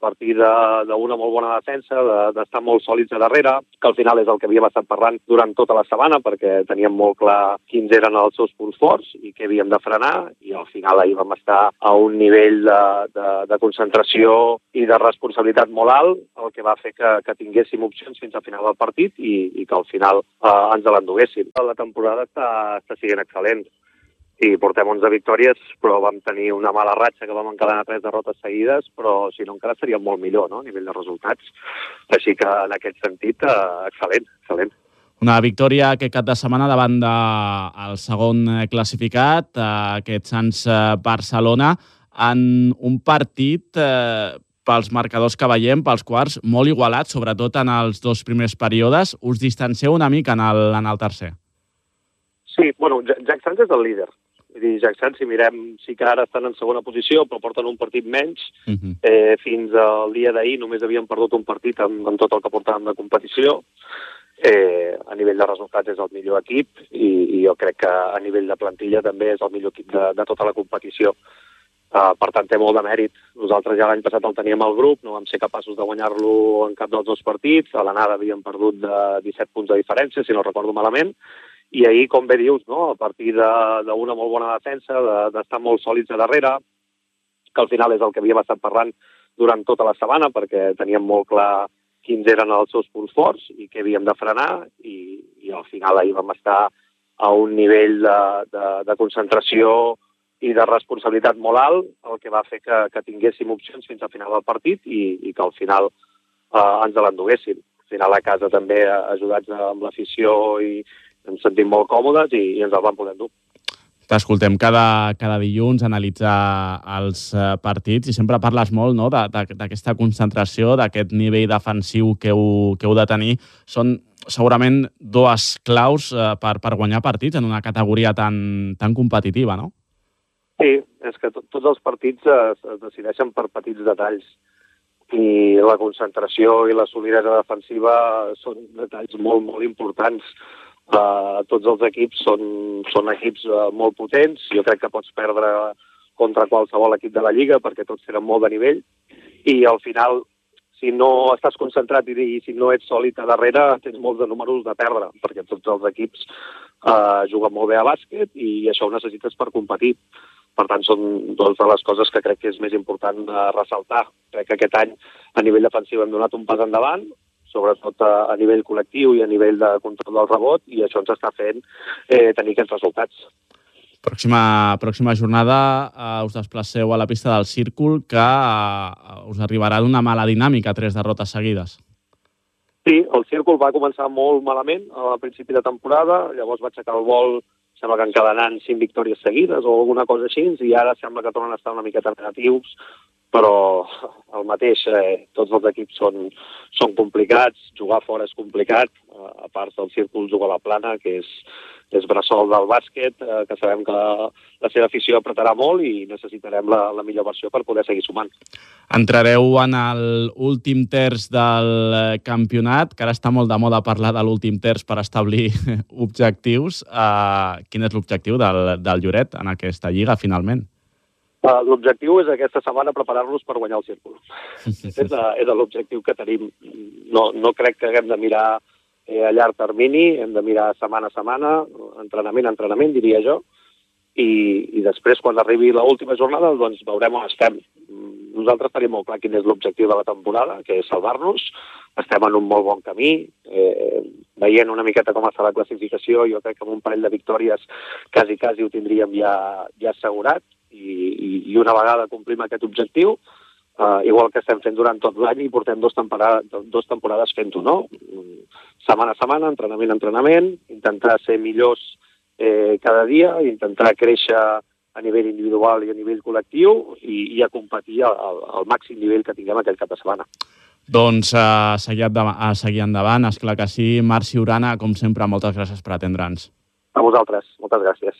partir d'una molt bona defensa, d'estar de, molt sòlids a darrere, que al final és el que havíem estat parlant durant tota la setmana, perquè teníem molt clar quins eren els seus punts forts i què havíem de frenar, i al final ahir vam estar a un nivell de, de, de concentració i de responsabilitat molt alt, el que va fer que, que tinguéssim opcions fins al final del partit i, i que al final eh, ens l'enduguéssim. La temporada està, està sent excel·lent i portem 11 victòries, però vam tenir una mala ratxa que vam encadenar tres derrotes seguides, però si no encara seria molt millor no? a nivell de resultats. Així que en aquest sentit, eh, excel·lent, excel·lent. Una victòria aquest cap de setmana davant del de segon classificat, eh, aquest Sants Barcelona, en un partit eh, pels marcadors que veiem, pels quarts, molt igualat, sobretot en els dos primers períodes. Us distanceu una mica en el, en el tercer. Sí, bueno, Jack Sanz és el líder. Vull dir, Jack Sanz, si mirem, sí que ara estan en segona posició, però porten un partit menys. Uh -huh. eh, fins al dia d'ahir només havien perdut un partit amb, amb tot el que portàvem de competició. Eh, a nivell de resultats és el millor equip i, i jo crec que a nivell de plantilla també és el millor equip de, de tota la competició. Uh, per tant, té molt de mèrit. Nosaltres ja l'any passat el teníem al grup, no vam ser capaços de guanyar-lo en cap dels dos partits. A l'anada havíem perdut de 17 punts de diferència, si no recordo malament, i ahir, com bé dius, no? a partir d'una molt bona defensa, d'estar de, molt sòlids a darrere, que al final és el que havíem estat parlant durant tota la setmana, perquè teníem molt clar quins eren els seus punts forts i què havíem de frenar, i, i al final ahir vam estar a un nivell de, de, de concentració i de responsabilitat molt alt, el que va fer que, que tinguéssim opcions fins al final del partit i, i que al final eh, ens l'enduguéssim. Al final a casa també ajudats amb l'afició i, ens sentim molt còmodes i, i ens el vam poder dur. T'escoltem cada, cada dilluns analitzar els uh, partits i sempre parles molt no, d'aquesta concentració, d'aquest nivell defensiu que heu, que heu de tenir. Són segurament dues claus uh, per, per guanyar partits en una categoria tan, tan competitiva, no? Sí, és que to tots els partits es, es decideixen per petits detalls i la concentració i la solidesa defensiva són detalls molt, molt importants Uh, tots els equips són, són equips uh, molt potents. Jo crec que pots perdre contra qualsevol equip de la Lliga perquè tots tenen molt de nivell i al final si no estàs concentrat i, i si no ets sòlid a darrere tens molts de números de perdre perquè tots els equips uh, juguen molt bé a bàsquet i això ho necessites per competir. Per tant, són dues de les coses que crec que és més important uh, ressaltar. Crec que aquest any a nivell defensiu hem donat un pas endavant, sobretot a, a nivell col·lectiu i a nivell de control del rebot, i això ens està fent eh, tenir aquests resultats. Pròxima, pròxima jornada eh, us desplaceu a la pista del Círcul, que eh, us arribarà d'una mala dinàmica, tres derrotes seguides. Sí, el Círcul va començar molt malament a principi de temporada, llavors va aixecar el vol, sembla que encadenant cinc victòries seguides o alguna cosa així, i ara sembla que tornen a estar una miqueta negatius, però el mateix, eh, tots els equips són, són complicats, jugar fora és complicat, eh, a part del círcul jugar a la plana, que és, és bressol del bàsquet, eh, que sabem que la, la seva afició apretarà molt i necessitarem la, la millor versió per poder seguir sumant. Entrareu en l'últim terç del eh, campionat, que ara està molt de moda parlar de l'últim terç per establir objectius. Uh, quin és l'objectiu del, del Lloret en aquesta lliga, finalment? Uh, l'objectiu és aquesta setmana preparar-nos per guanyar el círcul. és uh, és l'objectiu que tenim. No, no crec que haguem de mirar eh, a llarg termini, hem de mirar setmana a setmana, entrenament a entrenament, diria jo, i, i després, quan arribi l'última jornada, doncs veurem on estem. Nosaltres tenim molt clar quin és l'objectiu de la temporada, que és salvar-nos. Estem en un molt bon camí. Eh, veient una miqueta com està la classificació, jo crec que amb un parell de victòries quasi, quasi ho tindríem ja, ja assegurat i, i, i una vegada complim aquest objectiu, uh, igual que estem fent durant tot l'any i portem dos, temporades, dos temporades fent-ho, no? Setmana a setmana, entrenament a entrenament, intentar ser millors eh, cada dia, intentar créixer a nivell individual i a nivell col·lectiu i, i a competir al, al màxim nivell que tinguem aquell cap de setmana. Doncs a seguir, endavant, a seguir endavant, esclar que sí. Marc Urana, com sempre, moltes gràcies per atendre'ns. A vosaltres, moltes gràcies.